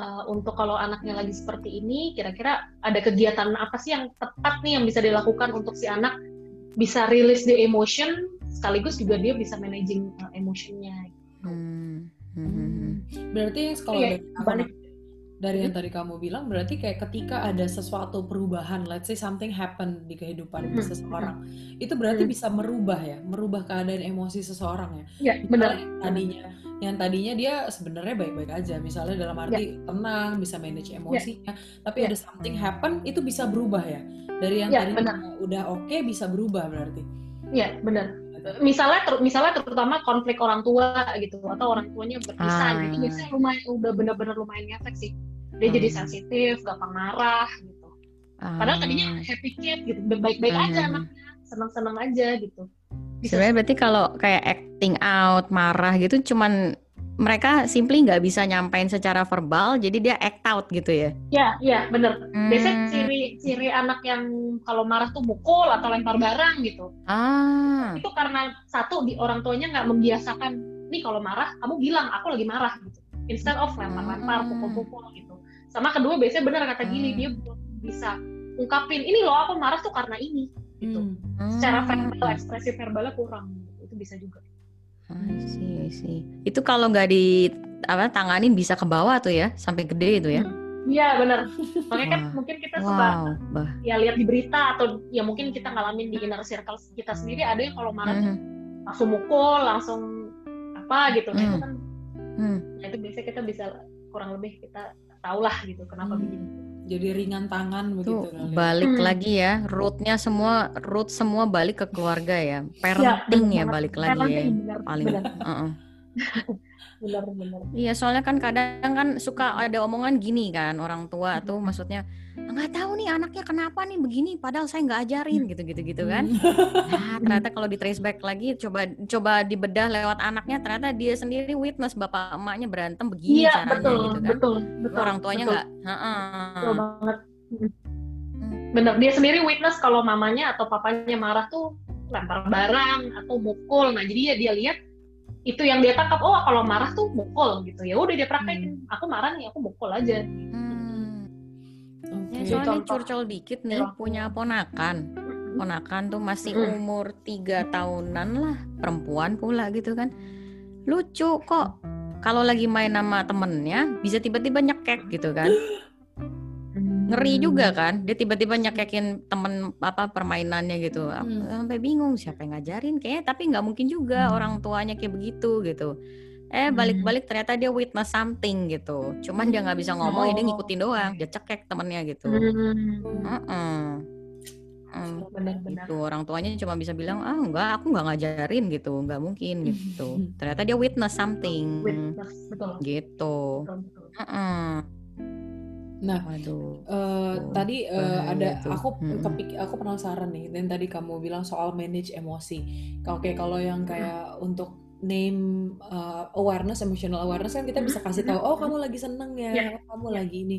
uh, untuk kalau anaknya lagi seperti ini kira-kira ada kegiatan apa sih yang tepat nih yang bisa dilakukan untuk si anak bisa release the emotion sekaligus juga dia bisa managing uh, emotionnya Hmm. Hmm. Berarti kalau Iya, dari, aku- balik. Dari yang tadi kamu bilang berarti kayak ketika ada sesuatu perubahan, let's say something happen di kehidupan Hmm. seseorang, itu berarti Hmm. bisa merubah ya, merubah keadaan emosi seseorang ya. ya Misalnya benar yang tadinya yang tadinya dia sebenarnya baik-baik aja, misalnya dalam arti tenang, bisa manage emosinya, tapi Ya. ada something happen itu bisa berubah ya. Dari yang Ya, tadinya benar. udah oke bisa berubah berarti. ya benar misalnya ter- misalnya terutama konflik orang tua gitu atau orang tuanya berpisah Ah. gitu biasanya lumayan udah benar-benar lumayan ngefek sih dia jadi Hmm. sensitif gampang marah gitu padahal Ah. tadinya happy kid gitu baik-baik aja Hmm. anaknya senang-senang aja gitu bisa Sebenarnya berarti kalau kayak acting out, marah gitu, cuman mereka simply nggak bisa nyampein secara verbal, jadi dia act out gitu ya. ya ya bener biasanya Hmm. ciri ciri anak yang kalau marah tuh mukul atau lempar barang gitu Ah, itu karena satu di orang tuanya nggak membiasakan nih kalau marah kamu bilang aku lagi marah gitu instead of lempar-lempar Hmm. pukul-pukul gitu sama kedua biasanya benar kata Gili Hmm. dia bisa ungkapin ini loh aku marah tuh karena ini gitu Hmm. secara Hmm. verbal ekspresi verbalnya kurang itu bisa juga I see, I see. Itu kalau nggak di apa tanganin bisa ke bawah tuh ya, sampai gede itu ya. iya benar makanya kan Wah. mungkin kita suka Wow, ya lihat di berita atau ya mungkin kita ngalamin di inner circle kita sendiri ada yang kalau marah Hmm. langsung mukul langsung apa gitu nah itu Hmm. kan Hmm. nah itu biasanya kita bisa kurang lebih kita tahu lah gitu kenapa Hmm. begini Jadi ringan tangan Tuh begitu kali. balik Hmm. lagi ya, rootnya semua root semua balik ke keluarga ya. Parenting ya, benar. balik lagi ya. Benar, Paling. benar, Heeh. benar, benar. Iya, soalnya kan kadang kan suka ada omongan gini kan orang tua tuh maksudnya nggak tahu nih anaknya kenapa nih begini padahal saya nggak ajarin gitu-gitu gitu kan. Nah, ternyata kalau di trace back lagi coba coba dibedah lewat anaknya ternyata dia sendiri witness bapak emaknya berantem begini Iya caranya betul, gitu kan. betul, betul. Orang tuanya nggak, heeh. betul banget. Mm. Hmm. Bener, dia sendiri witness kalau mamanya atau papanya marah tuh lempar barang atau mukul. Nah jadi ya dia lihat itu yang dia tangkap. Oh kalau marah tuh mukul gitu. Ya udah dia praktekin. Aku marah nih, aku mukul aja. Hmm. Oke. Ya, soalnya contoh. curcol dikit nih Orang tua. punya ponakan. Ponakan tuh masih Mm. umur tiga tahunan lah, perempuan pula gitu kan. Lucu kok. Kalau lagi main sama temennya bisa tiba-tiba nyekek gitu kan. Ngeri juga kan. Dia tiba-tiba nyekekin temen apa permainannya gitu. Hmm. Sampai bingung siapa yang ngajarin kayaknya tapi nggak mungkin juga Hmm. orang tuanya kayak begitu gitu. Eh Hmm. balik-balik ternyata dia witness something gitu. Cuman dia nggak bisa ngomong, ya dia Oh. ngikutin doang. Dia cekek temennya gitu. Hmm. Heeh. Hmm, Benar-benar. gitu orang tuanya cuma bisa bilang ah enggak aku nggak ngajarin gitu nggak mungkin gitu ternyata dia witness something Witness, betul. gitu betul. Nah, waduh Eh, Tuh, tadi bahaya ada tuh. aku Mm-mm. kepik aku penasaran nih dan tadi kamu bilang soal manage emosi. Oke, kalau yang kayak untuk name uh, awareness, emotional awareness kan kita bisa kasih tahu, oh kamu lagi seneng ya, oh, kamu Ya. lagi ini.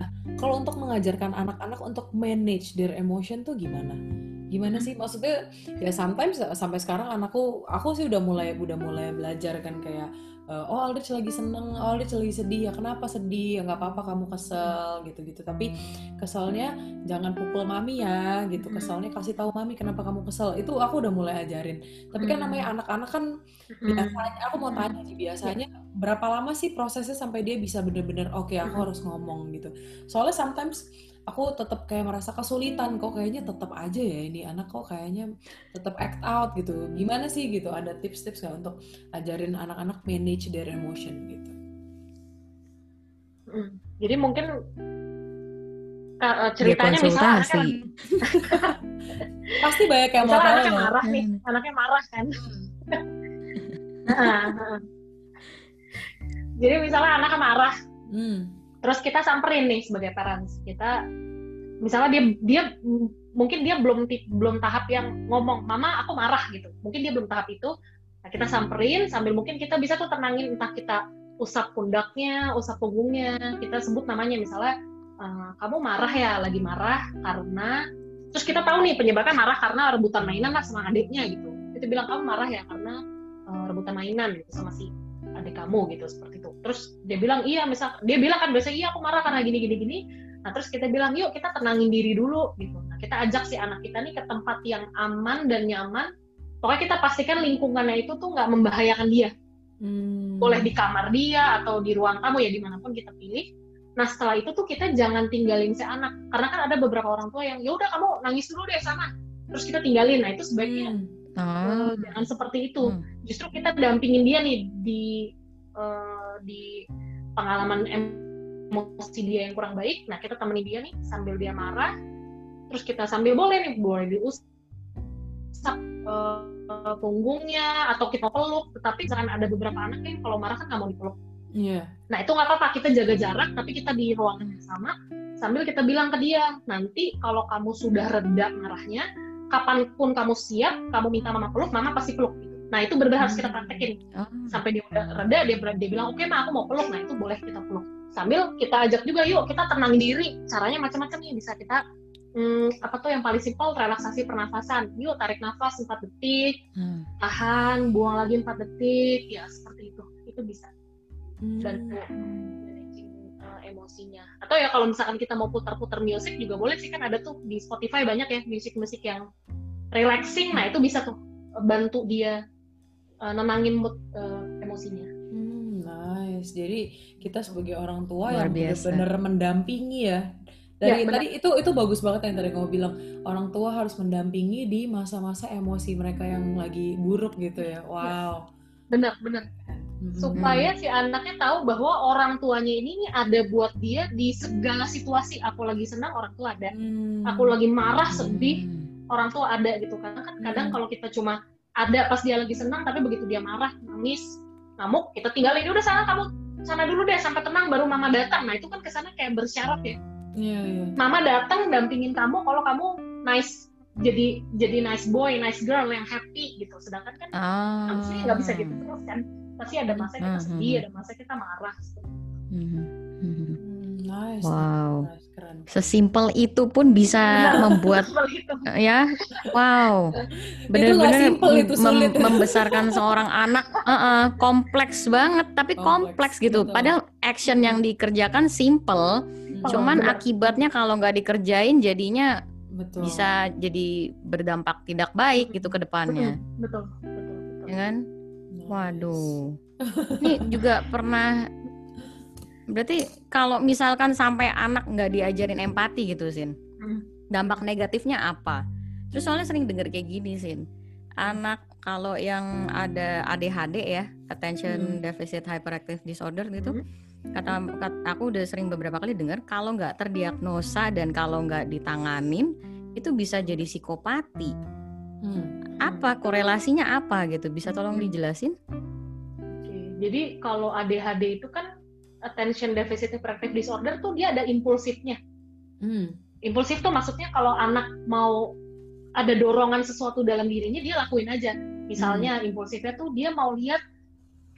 Nah, kalau untuk mengajarkan anak-anak untuk manage their emotion tuh gimana? Gimana sih? Maksudnya ya sometimes sampai sekarang anakku, aku sih udah mulai udah mulai belajar kan kayak uh, oh Aldrich lagi seneng, oh Aldrich lagi sedih ya kenapa sedih? Ya nggak apa-apa kamu kesel gitu-gitu. Tapi keselnya jangan pukul mami ya gitu. Keselnya kasih tahu mami kenapa kamu kesel. Itu aku udah mulai ajarin. Tapi kan namanya anak-anak kan biasanya aku mau tanya sih biasanya berapa lama sih prosesnya sampai dia bisa bener-bener oke aku harus ngomong gitu soalnya sometimes aku tetap kayak merasa kesulitan kok kayaknya tetap aja ya ini anak kok kayaknya tetap act out gitu gimana sih gitu ada tips-tips nggak untuk ajarin anak-anak manage their emotion gitu Mm. Jadi mungkin eh, ceritanya misalnya konsultasi. anaknya, pasti banyak yang mau misalnya tahu anaknya ya. marah nih, Hmm. anaknya marah kan. Heeh, heeh. Jadi misalnya anaknya marah, hmm. Terus kita samperin nih sebagai parents, kita misalnya dia dia mungkin dia belum belum tahap yang ngomong, mama aku marah gitu, mungkin dia belum tahap itu. Nah, kita samperin sambil mungkin kita bisa tuh tenangin entah kita usap pundaknya, usap punggungnya, kita sebut namanya misalnya "Eh, kamu marah ya, lagi marah karena terus kita tahu nih penyebabnya marah karena rebutan mainan lah sama adiknya gitu. Kita bilang kamu marah ya karena eh, rebutan mainan gitu sama si adik kamu gitu seperti itu. Terus dia bilang iya misal dia bilang kan biasanya iya aku marah karena gini gini gini. Nah terus kita bilang yuk kita tenangin diri dulu gitu. Nah kita ajak si anak kita nih ke tempat yang aman dan nyaman. Pokoknya kita pastikan lingkungannya itu tuh nggak membahayakan dia Hmm. boleh di kamar dia atau di ruang tamu ya di mana pun kita pilih. Nah setelah itu tuh kita jangan tinggalin si anak karena kan ada beberapa orang tua yang ya udah kamu nangis dulu deh sana terus kita tinggalin. Nah itu sebaiknya Hmm. Eh, Oh. jangan seperti itu. Hmm. Justru kita dampingin dia nih di eh, di pengalaman emosi dia yang kurang baik. Nah kita temenin dia nih sambil dia marah. Terus kita sambil boleh nih boleh diusap eh, punggungnya atau kita peluk. Tetapi misalkan ada beberapa anak yang kalau marah kan nggak mau dipeluk. Iya. Nah itu nggak apa-apa kita jaga jarak tapi kita di ruangan yang sama sambil kita bilang ke dia nanti kalau kamu sudah reda marahnya kapan pun kamu siap kamu minta mama peluk mama pasti peluk gitu. Nah itu benar-benar harus kita praktekin. Oh. sampai dia udah reda dia dia bilang oke ma aku mau peluk. Nah itu boleh kita peluk. Sambil kita ajak juga yuk kita tenang diri. Caranya macam-macam nih bisa kita hmm, apa tuh yang paling simpel relaksasi pernafasan. Yuk tarik nafas 4 detik Hmm. tahan buang lagi 4 detik. Ya seperti itu. Itu bisa. Dan Hmm. Emosinya. Atau ya kalau misalkan kita mau putar-putar musik juga boleh sih kan ada tuh di Spotify banyak ya musik-musik yang relaxing. Nah itu bisa tuh uh, bantu dia uh, nenangin mood uh, emosinya. Hmm, nice. Jadi kita sebagai orang tua Luar yang benar-benar mendampingi ya. Ya, Dari benar. tadi itu itu bagus banget yang tadi kamu bilang orang tua harus mendampingi di masa-masa emosi mereka yang lagi buruk gitu ya. Wow. Benar, benar. Mm-mm. Supaya si anaknya tahu bahwa orang tuanya ini nih ada buat dia di segala situasi. Aku lagi senang, orang tua ada. Hmm. Aku lagi marah, sedih, Hmm. orang tua ada gitu. Karena kan kadang Hmm. kalau kita cuma ada pas dia lagi senang, tapi begitu dia marah, nangis, ngamuk, kita tinggalin udah sana kamu sana dulu deh sampai tenang baru mama datang. Nah itu kan ke sana kayak bersyarat ya. Iya, iya. Mama datang dampingin kamu kalau kamu nice jadi jadi nice boy, nice girl yang happy gitu. Sedangkan kan Ah. nggak bisa gitu terus kan. Pasti ada masa kita Hmm, sedih, hmm. ada masa kita marah. Hmm. Hmm. Hmm, nice. Wow. Nice, keren. Sesimpel itu pun bisa membuat itu. ya wow benar-benar mem- sulit. membesarkan seorang anak eh, eh, kompleks banget tapi Kompleks, kompleks, gitu betul. padahal action yang dikerjakan simple Hmm, cuman benar. akibatnya kalau nggak dikerjain jadinya betul. bisa jadi berdampak tidak baik gitu ke depannya Betul, betul, betul. ya kan. Waduh ini juga pernah berarti kalau misalkan sampai anak nggak diajarin empati gitu sin Hmm. dampak negatifnya apa terus soalnya sering dengar kayak gini sin anak kalau yang ada ADHD ya attention Hmm. deficit hyperactive disorder gitu Hmm. kata, kat- aku udah sering beberapa kali dengar kalau nggak terdiagnosa dan kalau nggak ditanganin itu bisa jadi psikopati Hmm. apa korelasinya apa gitu bisa tolong dijelasin Oke, Jadi kalau ADHD itu kan attention deficit hyperactive disorder tuh dia ada impulsifnya. Hmm. Impulsif tuh maksudnya kalau anak mau ada dorongan sesuatu dalam dirinya dia lakuin aja. Misalnya impulsifnya tuh dia mau lihat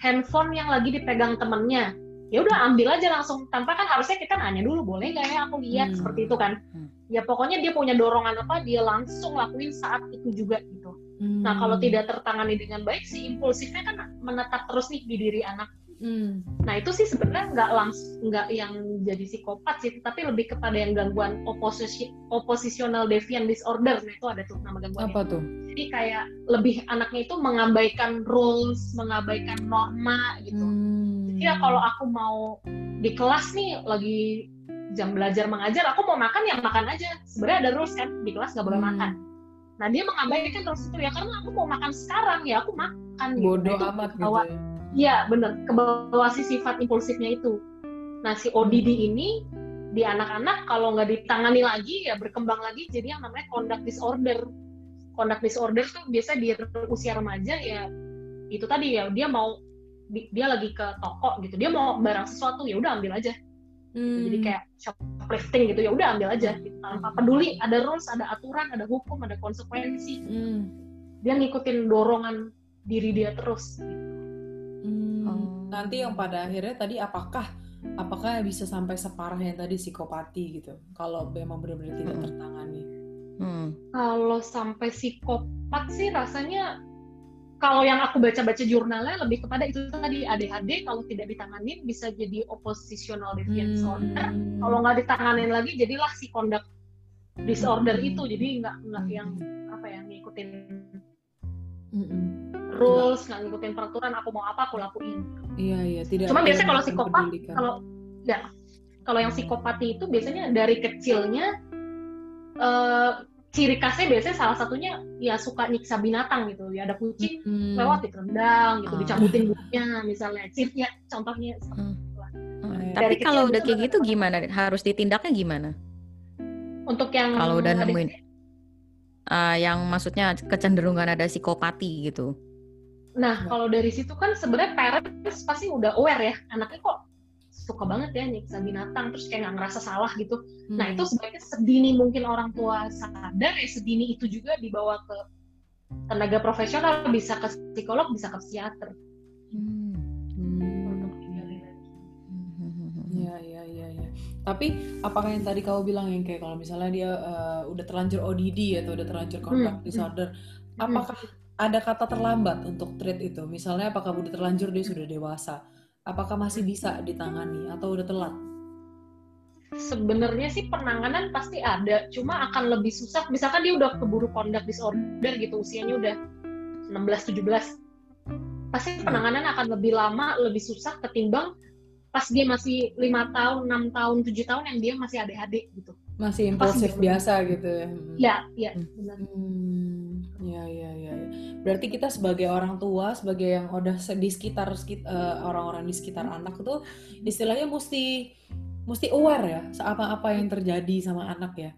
handphone yang lagi dipegang temennya ya udah ambil aja langsung tanpa kan harusnya kita nanya dulu boleh nggak ya aku lihat Hmm. seperti itu kan Hmm. Ya pokoknya dia punya dorongan apa dia langsung lakuin saat itu juga gitu nah Hmm. kalau tidak tertangani dengan baik si impulsifnya kan menetap terus nih di diri anak Hmm. nah itu sih sebenarnya nggak langsung nggak yang jadi psikopat sih tapi lebih kepada yang gangguan oposisi oppositional deviant disorder nah itu ada tuh nama gangguannya apa tuh jadi kayak lebih anaknya itu mengabaikan rules mengabaikan norma gitu Hmm. jadi ya kalau aku mau di kelas nih lagi jam belajar mengajar aku mau makan ya makan aja sebenarnya ada rules kan di kelas nggak boleh Hmm. makan nah dia mengabaikan rules itu ya karena aku mau makan sekarang ya aku makan gitu. bodoh Nah, itu amat gitu kebawa- ya. Iya bener, ke bawah si sifat impulsifnya itu. Nah si ODD ini di anak-anak kalau nggak ditangani lagi ya berkembang lagi jadi yang namanya conduct disorder. Conduct disorder tuh biasa di usia remaja ya itu tadi ya dia mau di- dia lagi ke toko gitu dia mau barang sesuatu ya udah ambil aja Hmm. jadi kayak shoplifting gitu ya udah ambil aja gitu. tanpa peduli ada rules ada aturan ada hukum ada konsekuensi Hmm. dia ngikutin dorongan diri dia terus gitu. Hmm. Oh. Nanti yang pada akhirnya tadi apakah apakah bisa sampai separah yang tadi psikopati gitu? Kalau memang benar-benar tidak Mm-mm. tertangani. Hmm. kalau sampai psikopat sih rasanya kalau yang aku baca-baca jurnalnya lebih kepada itu tadi ADHD kalau tidak ditangani bisa jadi oppositional deviant disorder Hmm. kalau nggak ditanganin lagi jadilah si conduct disorder itu jadi nggak nggak yang apa ya ngikutin Mm-mm. rules nggak ngikutin peraturan aku mau apa aku lakuin Iya iya tidak. Cuma biasanya kalau psikopat, kalau ya kalau yang psikopati itu biasanya dari kecilnya eh, ciri khasnya biasanya salah satunya ya suka nyiksa binatang gitu ya ada kucing Hmm. lewat ditendang gitu Ah. dicabutin bulunya misalnya cirinya contohnya Hmm. Iya. Tapi kalau udah kayak gitu gimana? Harus ditindaknya gimana? untuk yang Kalau udah nemuin Ah, yang maksudnya kecenderungan ada psikopati gitu. nah kalau dari situ kan sebenarnya parents pasti udah aware ya anaknya kok suka banget ya nyiksa binatang terus kayak nggak ngerasa salah gitu Nah Hmm. itu sebaiknya sedini mungkin orang tua sadar ya sedini itu juga dibawa ke tenaga profesional bisa ke psikolog bisa ke psikiater Hmm. Hmm. untuk digali lagi. Iya iya iya iya. Tapi apakah yang tadi kamu bilang yang kayak kalau misalnya dia eh, udah terlanjur ODD atau udah terlanjur conduct Hmm, disorder, apakah ada kata terlambat untuk treat itu? Misalnya apakah udah terlanjur dia sudah dewasa? Apakah masih bisa ditangani atau udah telat? Sebenarnya sih penanganan pasti ada, cuma akan lebih susah. Misalkan dia udah keburu conduct disorder gitu, usianya udah 16-17, pasti penanganan akan lebih lama, lebih susah ketimbang pas dia masih lima tahun, enam tahun, tujuh tahun yang dia masih ADHD gitu. Masih impulsif biasa gitu ya? Hmm. Ya, ya, Hmm. benar. Hmm, ya, ya, ya, ya. Berarti kita sebagai orang tua, sebagai yang udah di sekitar sekit- eh, orang-orang di sekitar anak itu, istilahnya mesti mesti aware ya, apa-apa yang terjadi sama anak ya.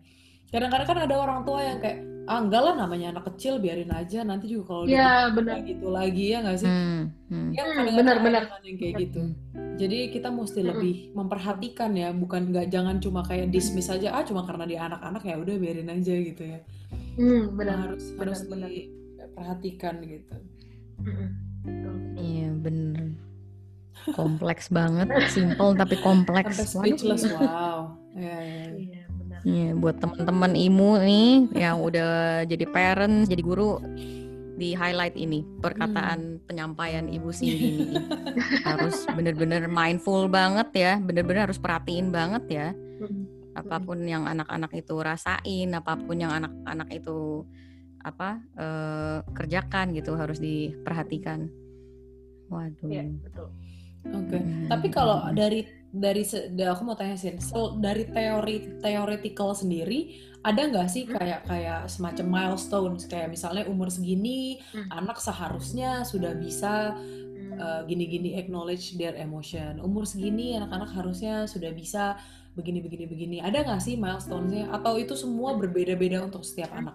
Kadang-kadang kan ada orang tua yang kayak, ah enggak lah namanya anak kecil, biarin aja, nanti juga kalau dia Ya, benar. kayak gitu lagi ya nggak sih? Hmm. Hmm. Ya, Hmm, kadang-kadang benar, ada benar. kan yang kayak gitu. Jadi kita mesti Mm-mm. lebih memperhatikan ya, bukan nggak jangan cuma kayak dismiss aja, ah cuma karena dia anak-anak ya udah biarin aja gitu ya Hmm, benar. harus benar, harus benar. Diperhatikan gitu. Iya bener. Kompleks banget, simple tapi kompleks. Sampai speechless, wow. Ya, ya, ya. Iya, benar. Iya, buat teman-teman imu nih yang udah jadi parent, jadi guru di highlight ini perkataan penyampaian Ibu Cindy ini. harus bener-bener mindful banget ya, bener-bener harus perhatiin banget ya apa pun yang anak-anak itu rasain, apa pun yang anak-anak itu apa eh, kerjakan gitu harus diperhatikan. Waduh. Iya, betul. Oke. Hmm. Tapi kalau dari dari se- da- aku mau tanya sih, so, dari teori theoretical sendiri ada nggak sih Hmm. kayak kayak semacam milestones kayak misalnya umur segini Hmm. anak seharusnya sudah bisa Hmm. uh, gini-gini acknowledge their emotion. Umur segini anak-anak harusnya sudah bisa begini begini begini. Ada nggak sih milestones-nya atau itu semua berbeda-beda untuk setiap anak?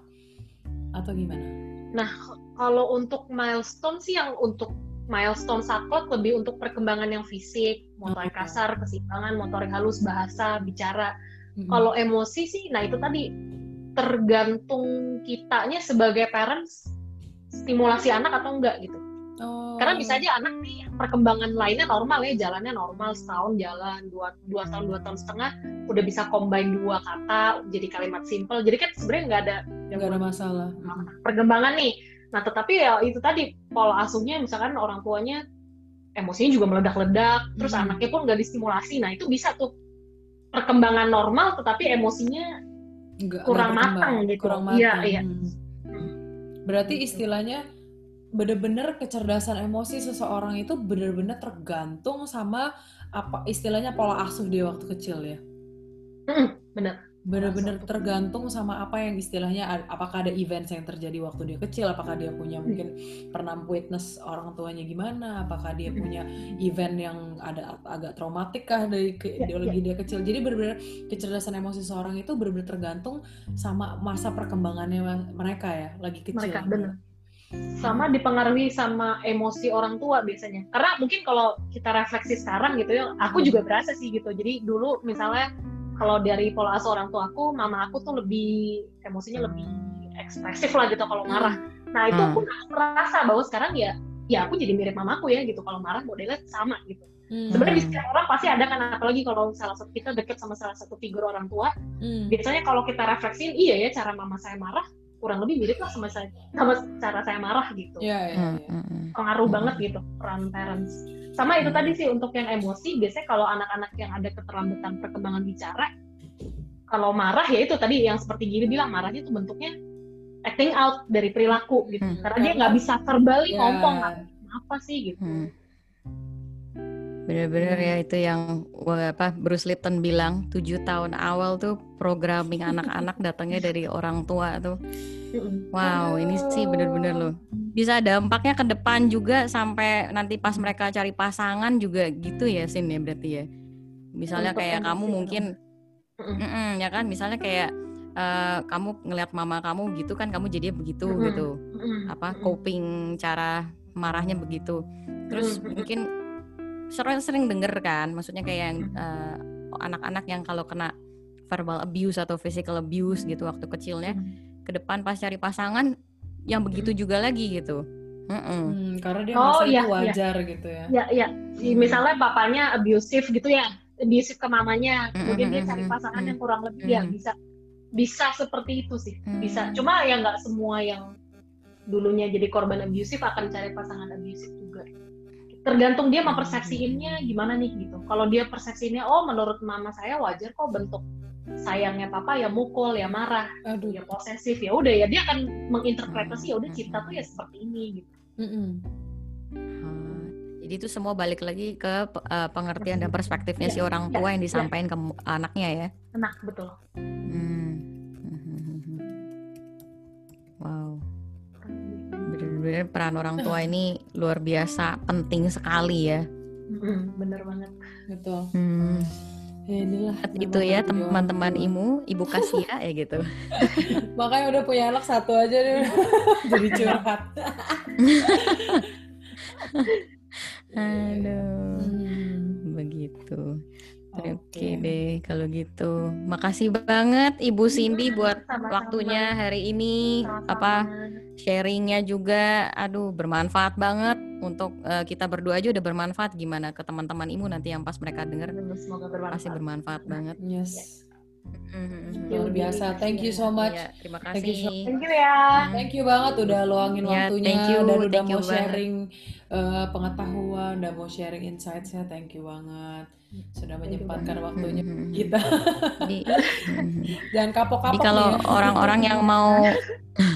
Atau gimana? Nah, kalau untuk milestone sih yang untuk milestone saklek lebih untuk perkembangan yang fisik, motorik Oke. kasar, keseimbangan, motorik halus, bahasa, bicara. Mm-mm. Kalau emosi sih, nah itu tadi tergantung kitanya sebagai parents stimulasi anak atau enggak gitu. Oh, Karena bisa aja anak nih perkembangan lainnya normal ya, jalannya normal setahun jalan, dua, dua tahun dua tahun setengah udah bisa combine dua kata jadi kalimat simple. Jadi kan sebenarnya nggak ada nggak ada masalah. perkembangan nih. Nah tetapi ya itu tadi pola asuhnya misalkan orang tuanya emosinya juga meledak-ledak, terus Hmm. anaknya pun nggak distimulasi. Nah itu bisa tuh perkembangan normal tetapi emosinya Nggak- Kurang matang gitu. Kurang Iya, matang. iya. Hmm. Berarti istilahnya bener-bener kecerdasan emosi seseorang itu bener-bener tergantung sama apa istilahnya pola asuh dia waktu kecil ya. bener. Bener-bener tergantung sama apa yang istilahnya apakah ada events yang terjadi waktu dia kecil, apakah dia punya mungkin pernah witness orang tuanya gimana, apakah dia punya event yang ada agak traumatik kah dari ke- Ya, ideologi dia kecil. Jadi bener-bener kecerdasan emosi seorang itu bener-bener tergantung sama masa perkembangannya mereka ya, lagi kecil. Mereka, bener. Sama dipengaruhi sama emosi orang tua biasanya karena mungkin kalau kita refleksi sekarang gitu ya aku juga berasa sih gitu jadi dulu misalnya kalau dari pola asuh orang tua aku mama aku tuh lebih emosinya lebih ekspresif lah gitu kalau marah nah itu Hmm. aku merasa bahwa sekarang ya ya aku jadi mirip mamaku ya gitu kalau marah modelnya sama gitu Hmm. sebenarnya di setiap orang pasti ada kan apalagi kalau salah satu kita deket sama salah satu figur orang tua Hmm. biasanya kalau kita refleksiin iya ya cara mama saya marah kurang lebih mirip lah sama saya sama cara saya marah gitu ya. hmm, hmm. pengaruh banget gitu peran parents sama itu tadi sih untuk yang emosi biasanya kalau anak-anak yang ada keterlambatan perkembangan bicara kalau marah ya itu tadi yang seperti gini bilang marahnya itu bentuknya acting out dari perilaku gitu Hmm. karena dia nggak bisa verbally Ya. ngomong apa sih gitu Hmm. Bener-bener ya itu yang apa Bruce Lipton bilang tujuh tahun awal tuh programming anak-anak datangnya dari orang tua tuh. Mm-mm. Wow, ini sih bener-bener loh. Bisa dampaknya ke depan juga sampai nanti pas mereka cari pasangan juga gitu ya Sin ya berarti ya. Misalnya Untuk kayak kamu orang. mungkin Mm-mm. Mm-mm, ya kan misalnya kayak eh, kamu ngelihat mama kamu gitu kan kamu jadinya begitu Mm-mm. gitu. Apa coping cara marahnya begitu. Terus mungkin sering sering denger kan maksudnya kayak yang eh, anak-anak yang kalau kena verbal abuse atau physical abuse gitu waktu kecilnya ke depan pas cari pasangan yang begitu juga lagi gitu. Mm-mm. Hmm, karena dia Oh, merasa iya, itu iya. wajar gitu ya. ya ya misalnya papanya abusive gitu ya abusive ke mamanya kemudian dia cari pasangan yang kurang lebih ya Mm. bisa bisa seperti itu sih bisa Mm. cuma ya nggak semua yang dulunya jadi korban abusive akan cari pasangan abusive juga tergantung dia mempersepsiinnya gimana nih gitu kalau dia persepsinya oh menurut mama saya wajar kok bentuk sayangnya papa ya mukul ya marah Aduh. ya posesif ya udah ya dia akan menginterpretasi ya udah cinta tuh ya seperti ini gitu Mm-mm. Ah, Jadi itu semua balik lagi ke eh, pengertian dan perspektifnya Ya, si orang ya, tua yang ya. disampaikan ke mu- anaknya ya. nah betul Hmm. Benar-benar peran orang tua ini luar biasa penting sekali ya. Mm, bener banget Betul. Hmm. Ya inilah. Itu ya teman-teman imu, ibu Kasia ya gitu. Makanya udah punya anak satu aja deh. Jadi curhat. Aduh, Hmm. begitu. Oke Oke. deh kalau gitu. Makasih banget Ibu Cindy buat Sama-sama. waktunya hari ini Sama-sama. apa sharingnya juga aduh bermanfaat banget untuk eh, kita berdua aja udah bermanfaat gimana ke teman-teman imu nanti yang pas mereka denger semoga bermanfaat pasti bermanfaat banget Yes. Mhm. Luar biasa. Thank you so much. Iya, terima Thank you so- kasih thank you ya Thank you banget udah luangin Ya, waktunya thank you, dan udah thank mau banget. sharing eh, pengetahuan dan mau sharing insight-nya. Thank you banget. Sudah menyempatkan waktunya Mhm. kita. Jangan kapok-kapok Jadi kalau ya. orang-orang yang mau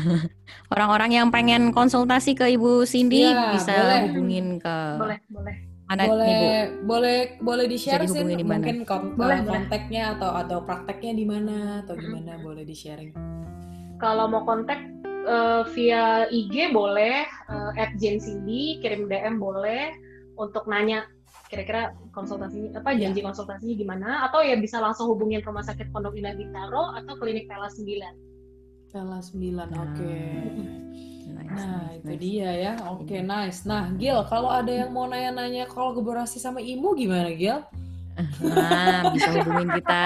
orang-orang yang pengen konsultasi ke Ibu Cindy Iya, bisa boleh. hubungin ke boleh boleh mana nih Bu? boleh boleh boleh di share sih mungkin Boleh, eh, boleh. kontaknya atau atau prakteknya di mana atau gimana boleh di sharing kalau mau kontak eh, via IG boleh eh, at Jane Cindy kirim DM boleh. Untuk nanya kira-kira konsultasinya apa janji konsultasinya gimana? Atau ya bisa langsung hubungin rumah sakit Pondok Indah Bintaro atau klinik Pela 9 Tela 9 oke Nice, nah nice, itu nice. dia ya oke nice nah Gil kalau ada yang mau nanya-nanya kolaborasi sama Imu gimana Gil Nah, bisa hubungin kita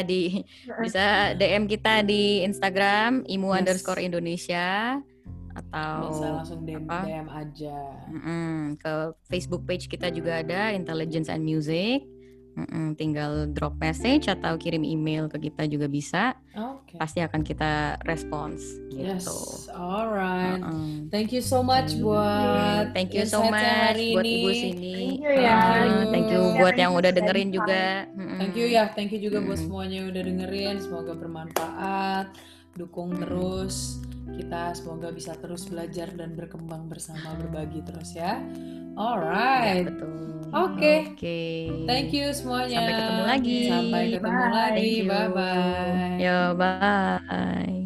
di bisa DM kita di Instagram imu Yes. underscore Indonesia atau Bisa langsung DM, apa? DM aja. Mm-mm, ke Facebook page kita juga ada Intelligence and Music. Mm-mm, tinggal drop message atau kirim email ke kita juga bisa. Oke. Pasti akan kita respons Yes, gitu. alright. Mm-mm. Thank you so much Hmm. buat Thank you so much hari buat ini. Ibu Cindy. Thank you ya. Uh, thank you buat yang udah dengerin juga. Mm-mm. Thank you ya, thank you juga buat Mm-mm. semuanya yang udah dengerin. Semoga bermanfaat, dukung Mm-mm. terus. Kita semoga bisa terus belajar dan berkembang bersama, berbagi terus ya. Ya, Alright, betul. Oke. Oke. thank you semuanya. Sampai ketemu lagi. Sampai ketemu Bye. lagi. Bye bye. Yo, bye.